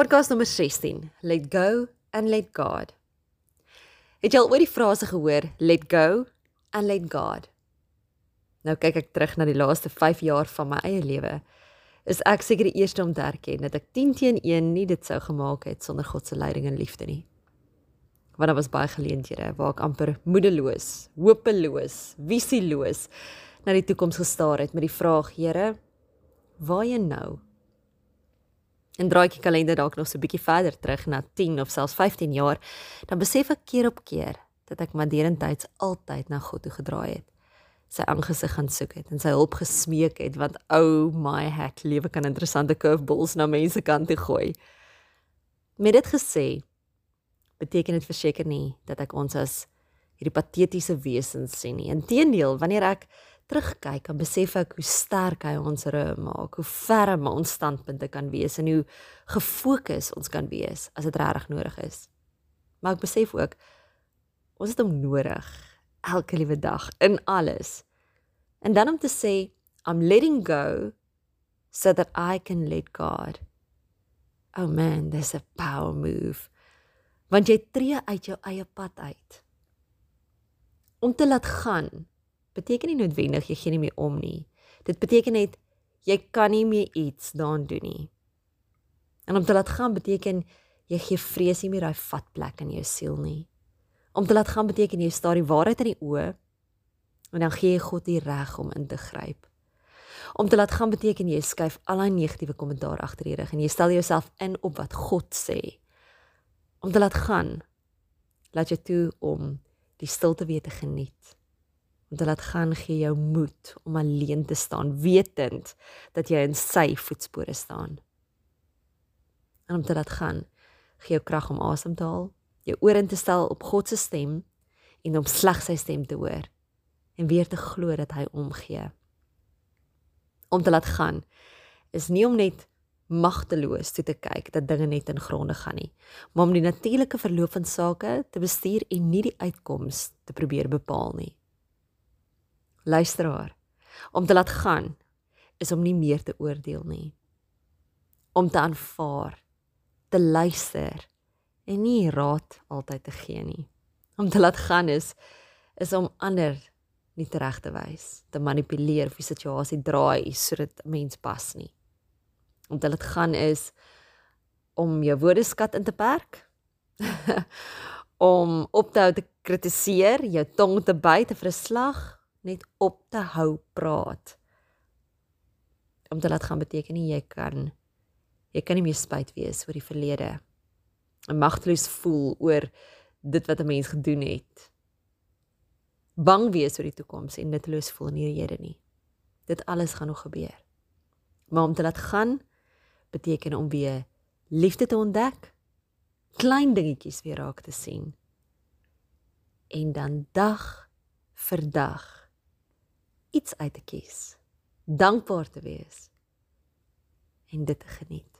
Podcast nommer 16: Let go and let God. Het jy al ooit die frase gehoor let go and let God? Nou kyk ek terug na die laaste 5 jaar van my eie lewe. Is ek seker die eerste om te erken dat ek 10 teen 1 nie dit sou gemaak het sonder God se leiding en liefde nie. Want daar was baie geleenthede waar ek amper moedeloos, hopeloos, visieloos na die toekoms gestaar het met die vraag: Here, waarheen nou? En draai ek die kalender dalk nog so 'n bietjie verder terug na 10 of selfs 15 jaar, dan besef ek keer op keer dat ek maar derentyds altyd na God toe gedraai het. Sy aangesig gaan soek het en sy hulp gesmeek het want ou oh my heck, lewe kan interessante curveballs na mense kant toe gooi. Met dit gesê, beteken dit verseker nie dat ek ons as hierdie patetiese wesens sien nie. Inteendeel, wanneer ek terugkyk en besef ek hoe sterk hy ons rug maak, hoe ferm ons standpunte kan wees en hoe gefokus ons kan wees as dit regtig nodig is. Maar ek besef ook ons het hom nodig elke liewe dag in alles. En dan om te sê I'm letting go so that I can let God. Oh man, there's a power move. Want jy tree uit jou eie pad uit. Om te laat gaan beteken nie noodwendig jy gee nie meer om nie. Dit beteken net jy kan nie meer iets daaraan doen nie. En om te laat gaan beteken jy gee vrees nie meer daai vatplek in jou siel nie. Om te laat gaan beteken jy staar die waarheid in die oë en dan gee jy God die reg om in te gryp. Om te laat gaan beteken jy skuif al daai negatiewe kommentaar agter die rug en jy stel jouself in op wat God sê. Om te laat gaan laat jy toe om die stilte weer te geniet om te laat gaan gee jou moed om alleen te staan wetend dat jy in sy voetspore staan. En om te laat gaan gee jou krag om asem te haal, jou oor in te stel op God se stem en om slegs sy stem te hoor en weer te glo dat hy omgee. Om te laat gaan is nie om net magteloos toe te kyk dat dinge net in gronde gaan nie, maar om die natuurlike verloop van sake te bestuur en nie die uitkoms te probeer bepaal nie luisteraar om te laat gaan is om nie meer te oordeel nie. Om te aanvaar te luister en nie raad altyd te gee nie. Om te laat gaan is is om ander nie reg te wys te manipuleer of die situasie draai sodat 'n mens pas nie. Om te laat gaan is om jou woordeskat in te perk om op te hou te kritiseer jou tong te byt vir 'n slag net op te hou praat. Om te laat gaan beteken nie jy kan jy kan nie meer spyt wees oor die verlede. En magteloos voel oor dit wat 'n mens gedoen het. Bang wees oor die toekoms en nutteloos voel in hierdie hede nie. Dit alles gaan nog gebeur. Maar om te laat gaan beteken om weer liefde te ontdek, klein dingetjies weer raak te sien. En dan dag vir dag iets uit te kies, dankbaar te wees en dit te geniet.